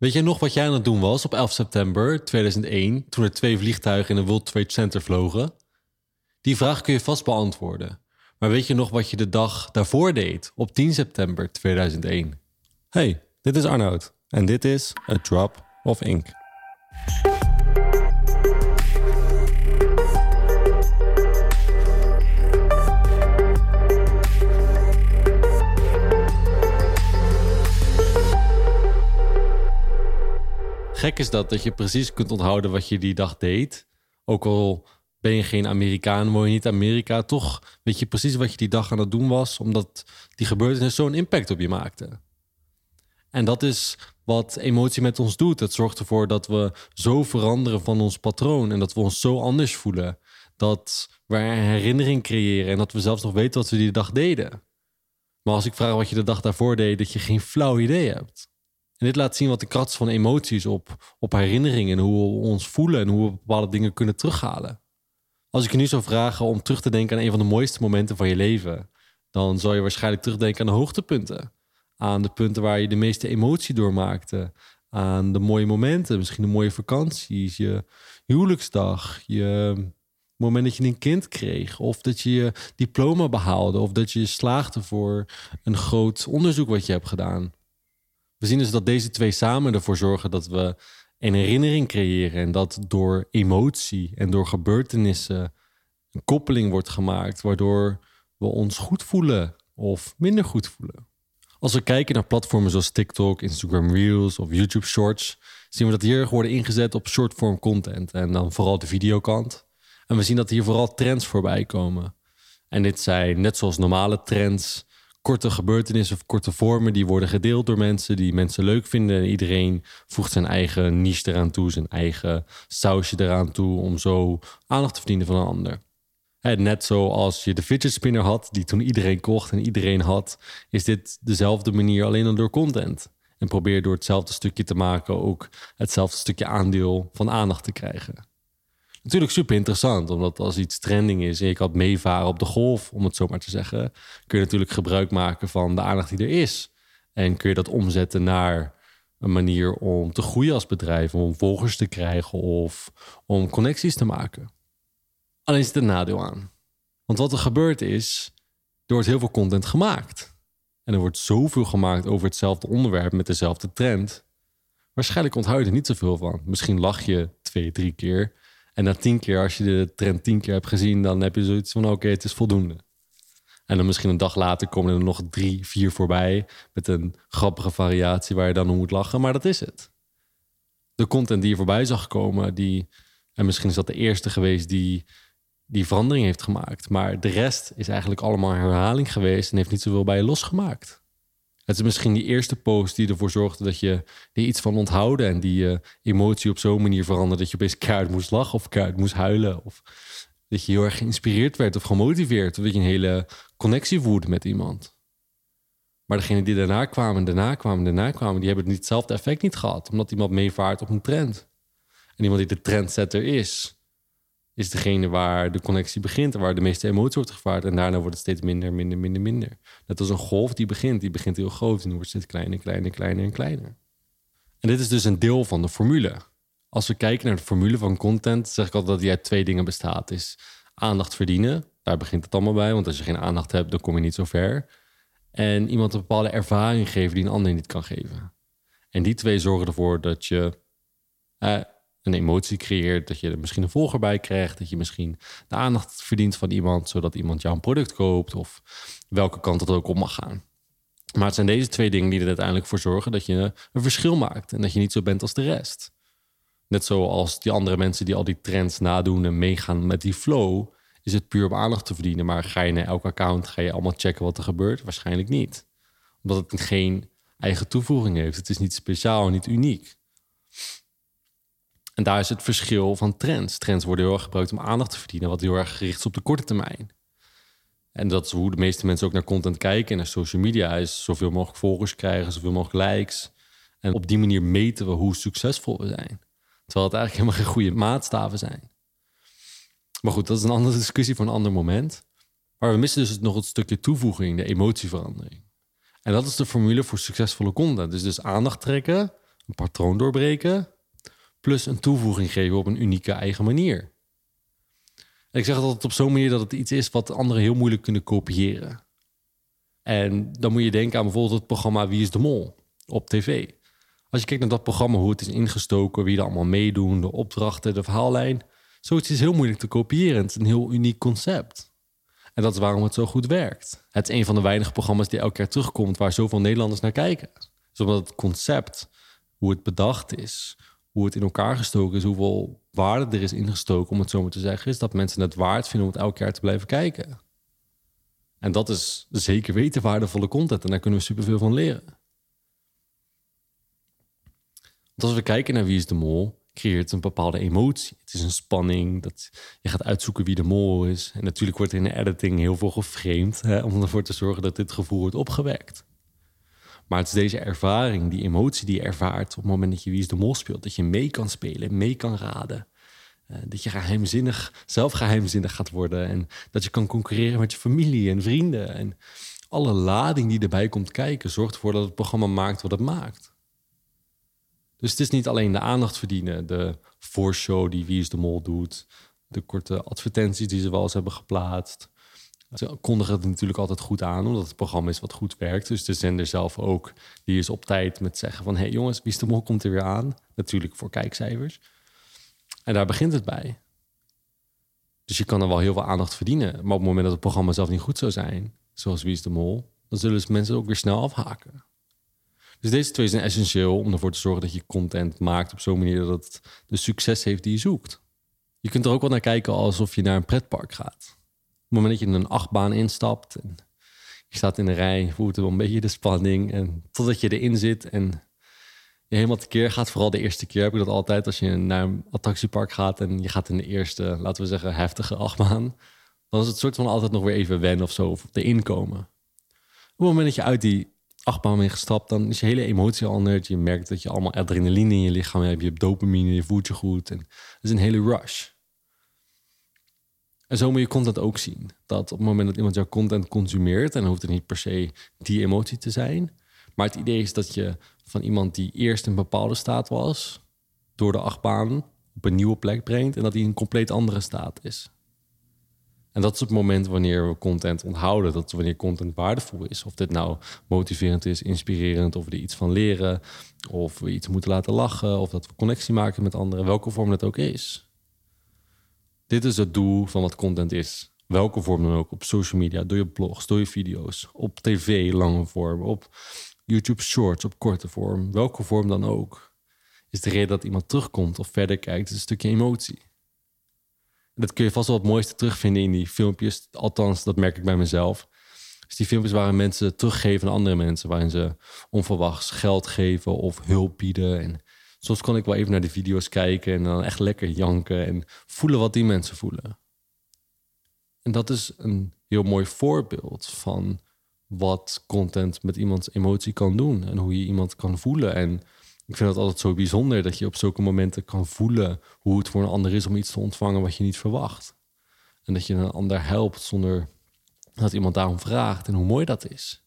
Weet jij nog wat jij aan het doen was op 11 september 2001 toen er twee vliegtuigen in de World Trade Center vlogen? Die vraag kun je vast beantwoorden. Maar weet je nog wat je de dag daarvoor deed op 10 september 2001? Hey, dit is Arnoud en dit is A Drop of Ink. Gek is dat, dat je precies kunt onthouden wat je die dag deed. Ook al ben je geen Amerikaan, woon je niet Amerika, toch weet je precies wat je die dag aan het doen was, omdat die gebeurtenis zo'n impact op je maakte. En dat is wat emotie met ons doet. Het zorgt ervoor dat we zo veranderen van ons patroon en dat we ons zo anders voelen. Dat we een herinnering creëren en dat we zelfs nog weten wat we die dag deden. Maar als ik vraag wat je de dag daarvoor deed, dat je geen flauw idee hebt. En dit laat zien wat de kracht van emoties op, op herinneringen en hoe we ons voelen en hoe we bepaalde dingen kunnen terughalen. Als ik je nu zou vragen om terug te denken aan een van de mooiste momenten van je leven, dan zal je waarschijnlijk terugdenken aan de hoogtepunten. Aan de punten waar je de meeste emotie doormaakte. Aan de mooie momenten, misschien de mooie vakanties, je huwelijksdag, je moment dat je een kind kreeg, of dat je je diploma behaalde, of dat je slaagde voor een groot onderzoek wat je hebt gedaan. We zien dus dat deze twee samen ervoor zorgen dat we een herinnering creëren en dat door emotie en door gebeurtenissen een koppeling wordt gemaakt, waardoor we ons goed voelen of minder goed voelen. Als we kijken naar platformen zoals TikTok, Instagram Reels of YouTube Shorts, zien we dat hier worden ingezet op shortform content en dan vooral de videokant. En we zien dat hier vooral trends voorbij komen. En dit zijn net zoals normale trends, korte gebeurtenissen of korte vormen die worden gedeeld door mensen die mensen leuk vinden. En iedereen voegt zijn eigen niche eraan toe, zijn eigen sausje eraan toe om zo aandacht te verdienen van een ander. Net zoals je de fidget spinner had, die toen iedereen kocht en iedereen had, is dit dezelfde manier alleen dan door content. En probeer door hetzelfde stukje te maken ook hetzelfde stukje aandeel van aandacht te krijgen. Natuurlijk super interessant, omdat als iets trending is en je kan meevaren op de golf, om het zo maar te zeggen, kun je natuurlijk gebruik maken van de aandacht die er is. En kun je dat omzetten naar een manier om te groeien als bedrijf, om volgers te krijgen of om connecties te maken. Alleen zit een nadeel aan. Want wat er gebeurt is, er wordt heel veel content gemaakt. En er wordt zoveel gemaakt over hetzelfde onderwerp met dezelfde trend. Waarschijnlijk onthoud je er niet zoveel van. Misschien lach je twee, drie keer. En na tien keer, als je de trend tien keer hebt gezien, dan heb je zoiets van: oké, het is voldoende. En dan misschien een dag later komen er nog drie, vier voorbij. Met een grappige variatie waar je dan om moet lachen. Maar dat is het. De content die je voorbij zag komen, die. En misschien is dat de eerste geweest die die verandering heeft gemaakt. Maar de rest is eigenlijk allemaal herhaling geweest en heeft niet zoveel bij je losgemaakt. Het is misschien die eerste post die ervoor zorgde dat je er iets van onthouden en die je emotie op zo'n manier veranderde dat je opeens keihard moest lachen of keihard moest huilen. Of dat je heel erg geïnspireerd werd of gemotiveerd. Of dat je een hele connectie voerde met iemand. Maar degene die daarna kwamen, daarna kwamen, daarna kwamen, die hebben niet hetzelfde effect niet gehad. Omdat iemand meevaart op een trend. En iemand die de trendsetter is, is degene waar de connectie begint en waar de meeste emotie wordt gevaard. En daarna wordt het steeds minder, minder, minder, minder. Net als een golf die begint, die begint heel groot en wordt steeds kleiner, kleiner, kleiner en kleiner. En dit is dus een deel van de formule. Als we kijken naar de formule van content, zeg ik altijd dat die uit twee dingen bestaat. Is aandacht verdienen, daar begint het allemaal bij, want als je geen aandacht hebt, dan kom je niet zo ver. En iemand een bepaalde ervaring geven die een ander niet kan geven. En die twee zorgen ervoor dat je eh, een emotie creëert, dat je er misschien een volger bij krijgt, dat je misschien de aandacht verdient van iemand, zodat iemand jouw product koopt of welke kant het ook op mag gaan. Maar het zijn deze twee dingen die er uiteindelijk voor zorgen dat je een verschil maakt en dat je niet zo bent als de rest. Net zoals die andere mensen die al die trends nadoen en meegaan met die flow, is het puur om aandacht te verdienen. Maar ga je naar elk account, ga je allemaal checken wat er gebeurt? Waarschijnlijk niet. Omdat het geen eigen toevoeging heeft. Het is niet speciaal, niet uniek. En daar is het verschil van trends. Trends worden heel erg gebruikt om aandacht te verdienen, wat heel erg gericht is op de korte termijn. En dat is hoe de meeste mensen ook naar content kijken en naar social media. Is zoveel mogelijk volgers krijgen, zoveel mogelijk likes. En op die manier meten we hoe succesvol we zijn. Terwijl het eigenlijk helemaal geen goede maatstaven zijn. Maar goed, dat is een andere discussie voor een ander moment. Maar we missen dus nog het stukje toevoeging, de emotieverandering. En dat is de formule voor succesvolle content. Dus dus aandacht trekken, een patroon doorbreken, plus een toevoeging geven op een unieke eigen manier. En ik zeg het altijd op zo'n manier dat het iets is wat anderen heel moeilijk kunnen kopiëren. En dan moet je denken aan bijvoorbeeld het programma Wie is de Mol op tv. Als je kijkt naar dat programma, hoe het is ingestoken, wie er allemaal meedoen, de opdrachten, de verhaallijn. Zoiets is heel moeilijk te kopiëren. Het is een heel uniek concept. En dat is waarom het zo goed werkt. Het is een van de weinige programma's die elke keer terugkomt waar zoveel Nederlanders naar kijken. Dus omdat het concept, hoe het bedacht is, hoe het in elkaar gestoken is, hoeveel waarde er is ingestoken, om het zo maar te zeggen, is dat mensen het waard vinden om het elke jaar te blijven kijken. En dat is zeker weten waardevolle content en daar kunnen we superveel van leren. Als we kijken naar wie is de mol, creëert een bepaalde emotie. Het is een spanning, dat je gaat uitzoeken wie de mol is. En natuurlijk wordt in de editing heel veel geframed hè, om ervoor te zorgen dat dit gevoel wordt opgewekt. Maar het is deze ervaring, die emotie die je ervaart op het moment dat je Wie is de Mol speelt. Dat je mee kan spelen, mee kan raden. Uh, dat je geheimzinnig, zelf geheimzinnig gaat worden. En dat je kan concurreren met je familie en vrienden. En alle lading die erbij komt kijken, zorgt ervoor dat het programma maakt wat het maakt. Dus het is niet alleen de aandacht verdienen, de voorshow die Wie is de Mol doet, de korte advertenties die ze wel eens hebben geplaatst. Ze kondigen het natuurlijk altijd goed aan, omdat het programma is wat goed werkt. Dus de zender zelf ook, die is op tijd met zeggen van... hey jongens, Wie de Mol komt er weer aan. Natuurlijk voor kijkcijfers. En daar begint het bij. Dus je kan er wel heel veel aandacht verdienen. Maar op het moment dat het programma zelf niet goed zou zijn, zoals Wie de Mol... dan zullen mensen ook weer snel afhaken. Dus deze twee zijn essentieel om ervoor te zorgen dat je content maakt op zo'n manier dat het de succes heeft die je zoekt. Je kunt er ook wel naar kijken alsof je naar een pretpark gaat. Op het moment dat je in een achtbaan instapt en je staat in de rij, voelt wel een beetje de spanning. En totdat je erin zit en je helemaal tekeer gaat, vooral de eerste keer heb ik dat altijd als je naar een attractiepark gaat en je gaat in de eerste, laten we zeggen, heftige achtbaan. Dan is het soort van altijd nog weer even wennen of zo, of erin komen. Op het moment dat je uit die achtbaan bent gestapt, dan is je hele emotie anders. Je merkt dat je allemaal adrenaline in je lichaam hebt. Je hebt dopamine, je voelt je goed. En het is een hele rush. En zo moet je content ook zien. Dat op het moment dat iemand jouw content consumeert, en dan hoeft het niet per se die emotie te zijn. Maar het idee is dat je van iemand die eerst in een bepaalde staat was, door de achtbaan op een nieuwe plek brengt en dat in een compleet andere staat is. En dat is het moment wanneer we content onthouden. Dat is wanneer content waardevol is. Of dit nou motiverend is, inspirerend, of we er iets van leren. Of we iets moeten laten lachen. Of dat we connectie maken met anderen. Welke vorm het ook is. Dit is het doel van wat content is. Welke vorm dan ook. Op social media, door je blogs, door je video's. Op tv, lange vorm. Op YouTube Shorts, op korte vorm. Welke vorm dan ook. Is de reden dat iemand terugkomt of verder kijkt. is een stukje emotie dat kun je vast wel het mooiste terugvinden in die filmpjes. Althans, dat merk ik bij mezelf. Dus die filmpjes waarin mensen teruggeven aan andere mensen. Waarin ze onverwachts geld geven of hulp bieden. En soms kon ik wel even naar de video's kijken en dan echt lekker janken. En voelen wat die mensen voelen. En dat is een heel mooi voorbeeld van wat content met iemands emotie kan doen. En hoe je iemand kan voelen. En ik vind het altijd zo bijzonder dat je op zulke momenten kan voelen hoe het voor een ander is om iets te ontvangen wat je niet verwacht. En dat je een ander helpt zonder dat iemand daarom vraagt en hoe mooi dat is.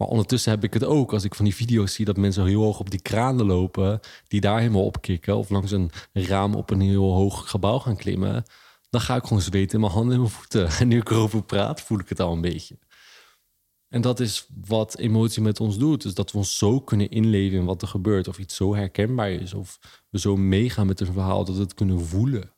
Maar ondertussen heb ik het ook als ik van die video's zie dat mensen heel hoog op die kranen lopen, die daar helemaal opkikken, of langs een raam op een heel hoog gebouw gaan klimmen. Dan ga ik gewoon zweten in mijn handen en mijn voeten. En nu ik erover praat, voel ik het al een beetje. En dat is wat emotie met ons doet. Dus dat we ons zo kunnen inleven in wat er gebeurt. Of iets zo herkenbaar is. Of we zo meegaan met een verhaal dat we het kunnen voelen.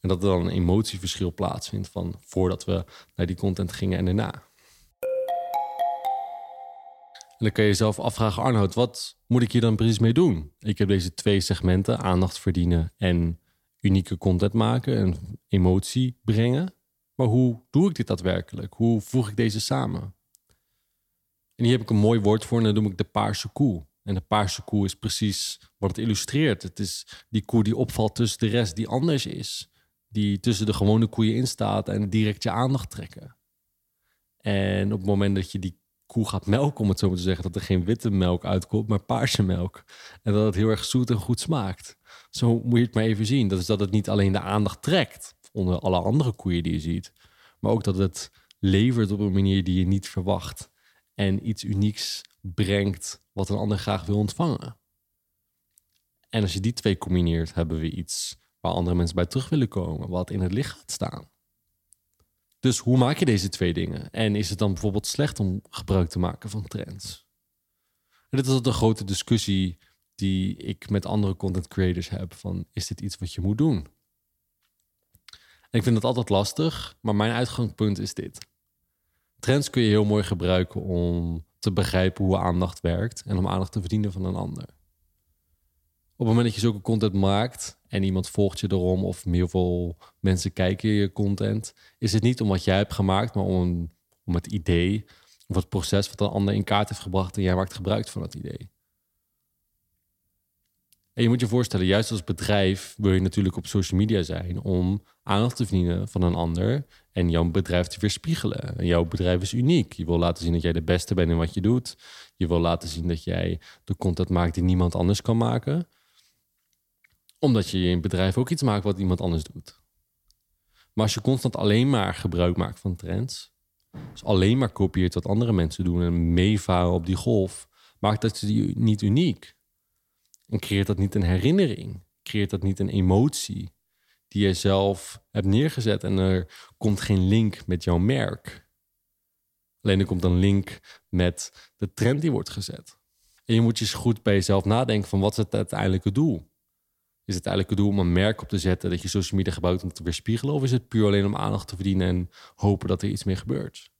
En dat er dan een emotieverschil plaatsvindt van voordat we naar die content gingen en daarna. Dan kan je jezelf afvragen, Arnoud, wat moet ik hier dan precies mee doen? Ik heb deze twee segmenten, aandacht verdienen en unieke content maken en emotie brengen. Maar hoe doe ik dit daadwerkelijk? Hoe voeg ik deze samen? En hier heb ik een mooi woord voor en dat noem ik de paarse koe. En de paarse koe is precies wat het illustreert. Het is die koe die opvalt tussen de rest, die anders is. Die tussen de gewone koeien in staat en direct je aandacht trekken. En op het moment dat je die koe gaat melken, om het zo maar te zeggen, dat er geen witte melk uitkomt, maar paarse melk. En dat het heel erg zoet en goed smaakt. Zo moet je het maar even zien. Dat is dat het niet alleen de aandacht trekt onder alle andere koeien die je ziet, maar ook dat het levert op een manier die je niet verwacht en iets unieks brengt wat een ander graag wil ontvangen. En als je die twee combineert, hebben we iets waar andere mensen bij terug willen komen, wat in het licht gaat staan. Dus hoe maak je deze twee dingen? En is het dan bijvoorbeeld slecht om gebruik te maken van trends? En dit is de grote discussie die ik met andere content creators heb: van is dit iets wat je moet doen? En ik vind het altijd lastig, maar mijn uitgangspunt is dit. Trends kun je heel mooi gebruiken om te begrijpen hoe aandacht werkt en om aandacht te verdienen van een ander. Op het moment dat je zulke content maakt en iemand volgt je erom of heel veel mensen kijken je content, is het niet om wat jij hebt gemaakt, maar om, om het idee of het proces wat een ander in kaart heeft gebracht en jij maakt gebruik van dat idee. En je moet je voorstellen, juist als bedrijf wil je natuurlijk op social media zijn om aandacht te verdienen van een ander en jouw bedrijf te weerspiegelen. En jouw bedrijf is uniek. Je wil laten zien dat jij de beste bent in wat je doet. Je wil laten zien dat jij de content maakt die niemand anders kan maken. Omdat je in bedrijf ook iets maakt wat iemand anders doet. Maar als je constant alleen maar gebruik maakt van trends, dus alleen maar kopieert wat andere mensen doen en meevaren op die golf, maakt dat je niet uniek. En creëert dat niet een herinnering? Creëert dat niet een emotie die je zelf hebt neergezet en er komt geen link met jouw merk? Alleen er komt een link met de trend die wordt gezet. En je moet je goed bij jezelf nadenken van wat is het uiteindelijke doel? Is het uiteindelijke doel om een merk op te zetten dat je social media gebruikt om te weerspiegelen? Of is het puur alleen om aandacht te verdienen en hopen dat er iets mee gebeurt?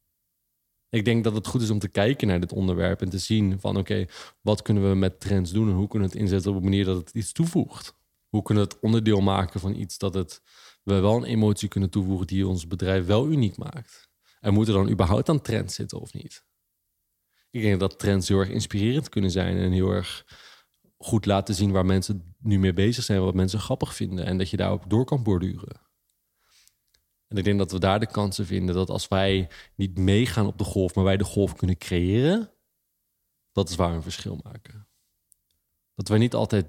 Ik denk dat het goed is om te kijken naar dit onderwerp en te zien van oké, wat kunnen we met trends doen en hoe kunnen we het inzetten op een manier dat het iets toevoegt? Hoe kunnen we het onderdeel maken van iets dat het, we wel een emotie kunnen toevoegen die ons bedrijf wel uniek maakt? En moeten er dan überhaupt aan trends zitten of niet? Ik denk dat trends heel erg inspirerend kunnen zijn en heel erg goed laten zien waar mensen nu mee bezig zijn, wat mensen grappig vinden en dat je daarop door kan borduren. En ik denk dat we daar de kansen vinden dat als wij niet meegaan op de golf, maar wij de golf kunnen creëren, dat is waar we een verschil maken. Dat wij niet altijd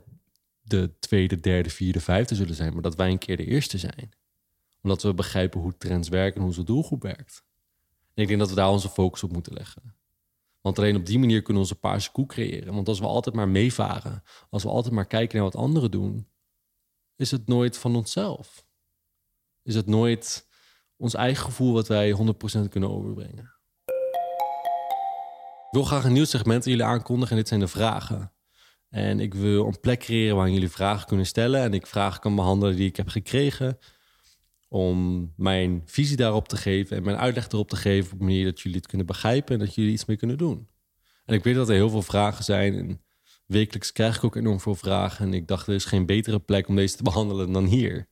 de tweede, derde, vierde, vijfde zullen zijn, maar dat wij een keer de eerste zijn. Omdat we begrijpen hoe trends werken en hoe onze doelgroep werkt. En ik denk dat we daar onze focus op moeten leggen. Want alleen op die manier kunnen we onze paarse koe creëren. Want als we altijd maar meevaren, als we altijd maar kijken naar wat anderen doen, is het nooit van onszelf. Is het nooit ons eigen gevoel wat wij 100% kunnen overbrengen. Ik wil graag een nieuw segment aan jullie aankondigen en dit zijn de vragen. En ik wil een plek creëren waar jullie vragen kunnen stellen en ik vragen kan behandelen die ik heb gekregen. Om mijn visie daarop te geven en mijn uitleg erop te geven op een manier dat jullie het kunnen begrijpen en dat jullie iets mee kunnen doen. En ik weet dat er heel veel vragen zijn en wekelijks krijg ik ook enorm veel vragen. En ik dacht, er is geen betere plek om deze te behandelen dan hier.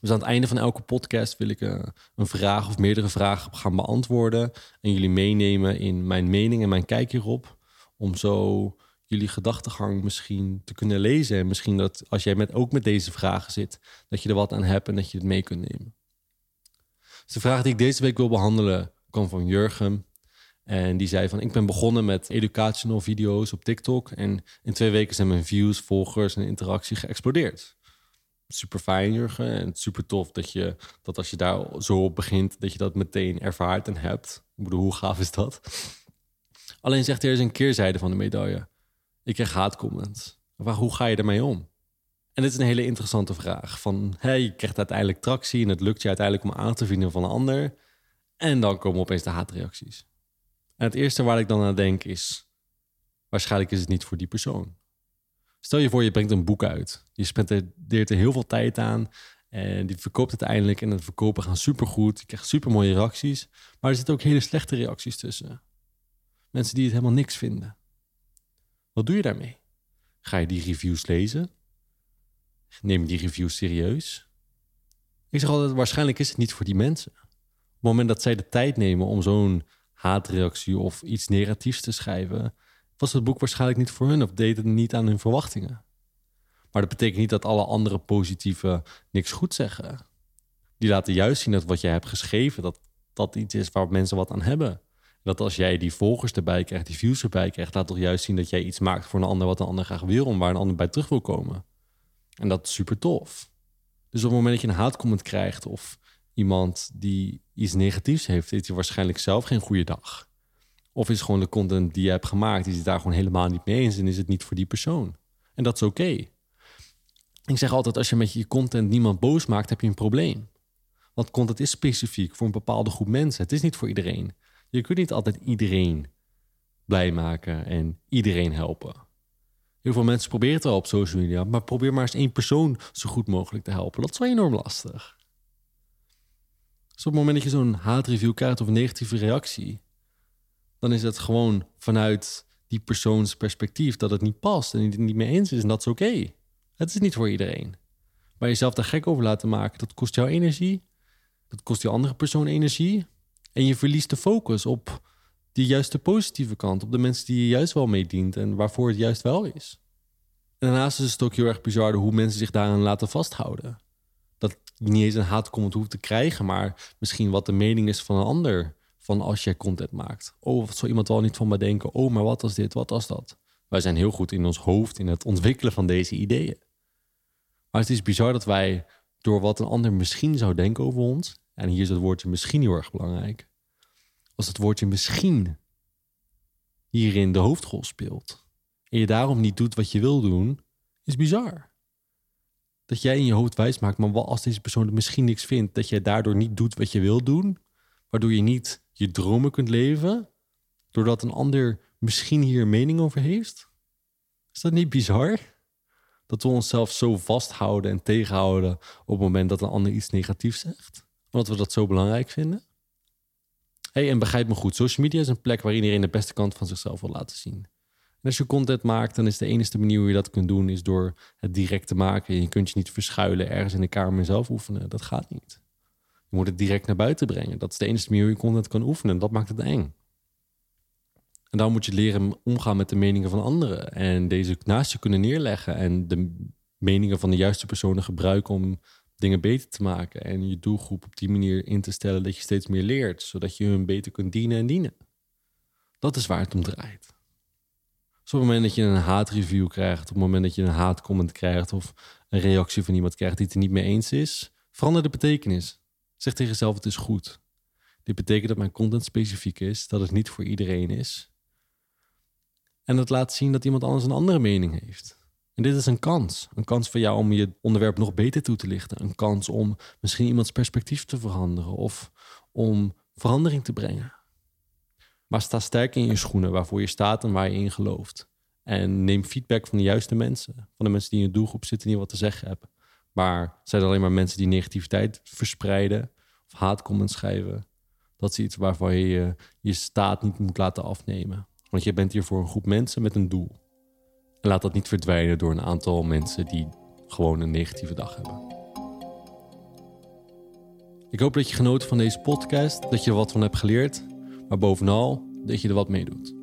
Dus aan het einde van elke podcast wil ik uh, een vraag of meerdere vragen gaan beantwoorden. En jullie meenemen in mijn mening en mijn kijk hierop. Om zo jullie gedachtegang misschien te kunnen lezen. En misschien dat als jij met, ook met deze vragen zit, dat je er wat aan hebt en dat je het mee kunt nemen. Dus de vraag die ik deze week wil behandelen kwam van Jurgen. En die zei van, ik ben begonnen met educational video's op TikTok. En in twee weken zijn mijn views, volgers en interactie geëxplodeerd super fijn, Jurgen. En super tof dat je dat als je daar zo op begint, dat je dat meteen ervaart en hebt. Ik hoe gaaf is dat? Alleen zegt er is een keerzijde van de medaille. Ik krijg haatcomments. Maar hoe ga je ermee om? En dit is een hele interessante vraag. Van, hey, je krijgt uiteindelijk tractie en het lukt je uiteindelijk om aan te vinden van een ander. En dan komen opeens de haatreacties. En het eerste waar ik dan aan denk is, waarschijnlijk is het niet voor die persoon. Stel je voor, je brengt een boek uit. Je spendeert er heel veel tijd aan. En die verkoopt uiteindelijk. En de verkopen gaan supergoed. Je krijgt super mooie reacties. Maar er zitten ook hele slechte reacties tussen. Mensen die het helemaal niks vinden. Wat doe je daarmee? Ga je die reviews lezen? Neem je die reviews serieus? Ik zeg altijd, waarschijnlijk is het niet voor die mensen. Op het moment dat zij de tijd nemen om zo'n haatreactie of iets negatiefs te schrijven, was het boek waarschijnlijk niet voor hun of deed het niet aan hun verwachtingen. Maar dat betekent niet dat alle andere positieve niks goed zeggen. Die laten juist zien dat wat jij hebt geschreven, dat dat iets is waar mensen wat aan hebben. Dat als jij die volgers erbij krijgt, die views erbij krijgt, laat toch juist zien dat jij iets maakt voor een ander wat een ander graag wil, om waar een ander bij terug wil komen. En dat is super tof. Dus op het moment dat je een haatcomment krijgt of iemand die iets negatiefs heeft, heeft hij waarschijnlijk zelf geen goede dag. Of is gewoon de content die je hebt gemaakt, is het daar gewoon helemaal niet mee eens en is het niet voor die persoon. En dat is oké. Ik zeg altijd, als je met je content niemand boos maakt, heb je een probleem. Want content is specifiek voor een bepaalde groep mensen. Het is niet voor iedereen. Je kunt niet altijd iedereen blij maken en iedereen helpen. Heel veel mensen proberen het wel op social media, maar probeer maar eens één persoon zo goed mogelijk te helpen. Dat is wel enorm lastig. Dus op het moment dat je zo'n haatreview krijgt of een negatieve reactie, dan is het gewoon vanuit die persoons perspectief dat het niet past en het niet mee eens is. En dat is oké. Het is niet voor iedereen. Maar jezelf daar gek over laten maken, dat kost jou energie. Dat kost die andere persoon energie. En je verliest de focus op die juiste positieve kant. Op de mensen die je juist wel meedient en waarvoor het juist wel is. En daarnaast is het ook heel erg bizar hoe mensen zich daaraan laten vasthouden. Dat niet eens een haatcomment hoeft te krijgen, maar misschien wat de mening is van een ander. Van als jij content maakt. Oh, wat zou iemand wel niet van me denken? Oh, maar wat was dit? Wat was dat? Wij zijn heel goed in ons hoofd in het ontwikkelen van deze ideeën. Maar het is bizar dat wij door wat een ander misschien zou denken over ons, en hier is het woordje misschien heel erg belangrijk, als het woordje misschien hierin de hoofdrol speelt en je daarom niet doet wat je wil doen, is bizar. Dat jij in je hoofd wijs maakt, maar als deze persoon misschien niks vindt, dat jij daardoor niet doet wat je wil doen, waardoor je niet je dromen kunt leven, doordat een ander misschien hier een mening over heeft? Is dat niet bizar? Dat we onszelf zo vasthouden en tegenhouden op het moment dat een ander iets negatiefs zegt? Omdat we dat zo belangrijk vinden? Hey, en begrijp me goed, social media is een plek waar iedereen de beste kant van zichzelf wil laten zien. En als je content maakt, dan is de enige manier hoe je dat kunt doen, is door het direct te maken. Je kunt je niet verschuilen ergens in de kamer zelf oefenen. Dat gaat niet. Je moet het direct naar buiten brengen. Dat is de enige manier hoe je content kan oefenen. Dat maakt het eng. En dan moet je leren omgaan met de meningen van anderen. En deze naast je kunnen neerleggen. En de meningen van de juiste personen gebruiken om dingen beter te maken. En je doelgroep op die manier in te stellen dat je steeds meer leert. Zodat je hun beter kunt dienen en dienen. Dat is waar het om draait. Dus op het moment dat je een haatreview krijgt, op het moment dat je een haatcomment krijgt of een reactie van iemand krijgt die het er niet mee eens is, verander de betekenis. Zeg tegen jezelf: het is goed. Dit betekent dat mijn content specifiek is, dat het niet voor iedereen is. En dat laat zien dat iemand anders een andere mening heeft. En dit is een kans. Een kans voor jou om je onderwerp nog beter toe te lichten. Een kans om misschien iemands perspectief te veranderen of om verandering te brengen. Maar sta sterk in je schoenen waarvoor je staat en waar je in gelooft. En neem feedback van de juiste mensen. Van de mensen die in je doelgroep zitten die wat te zeggen hebben. Maar zijn er alleen maar mensen die negativiteit verspreiden of haatcomments schrijven? Dat is iets waarvan je je staat niet moet laten afnemen. Want je bent hier voor een groep mensen met een doel. Laat dat niet verdwijnen door een aantal mensen die gewoon een negatieve dag hebben. Ik hoop dat je genoten van deze podcast, dat je er wat van hebt geleerd, maar bovenal dat je er wat mee doet.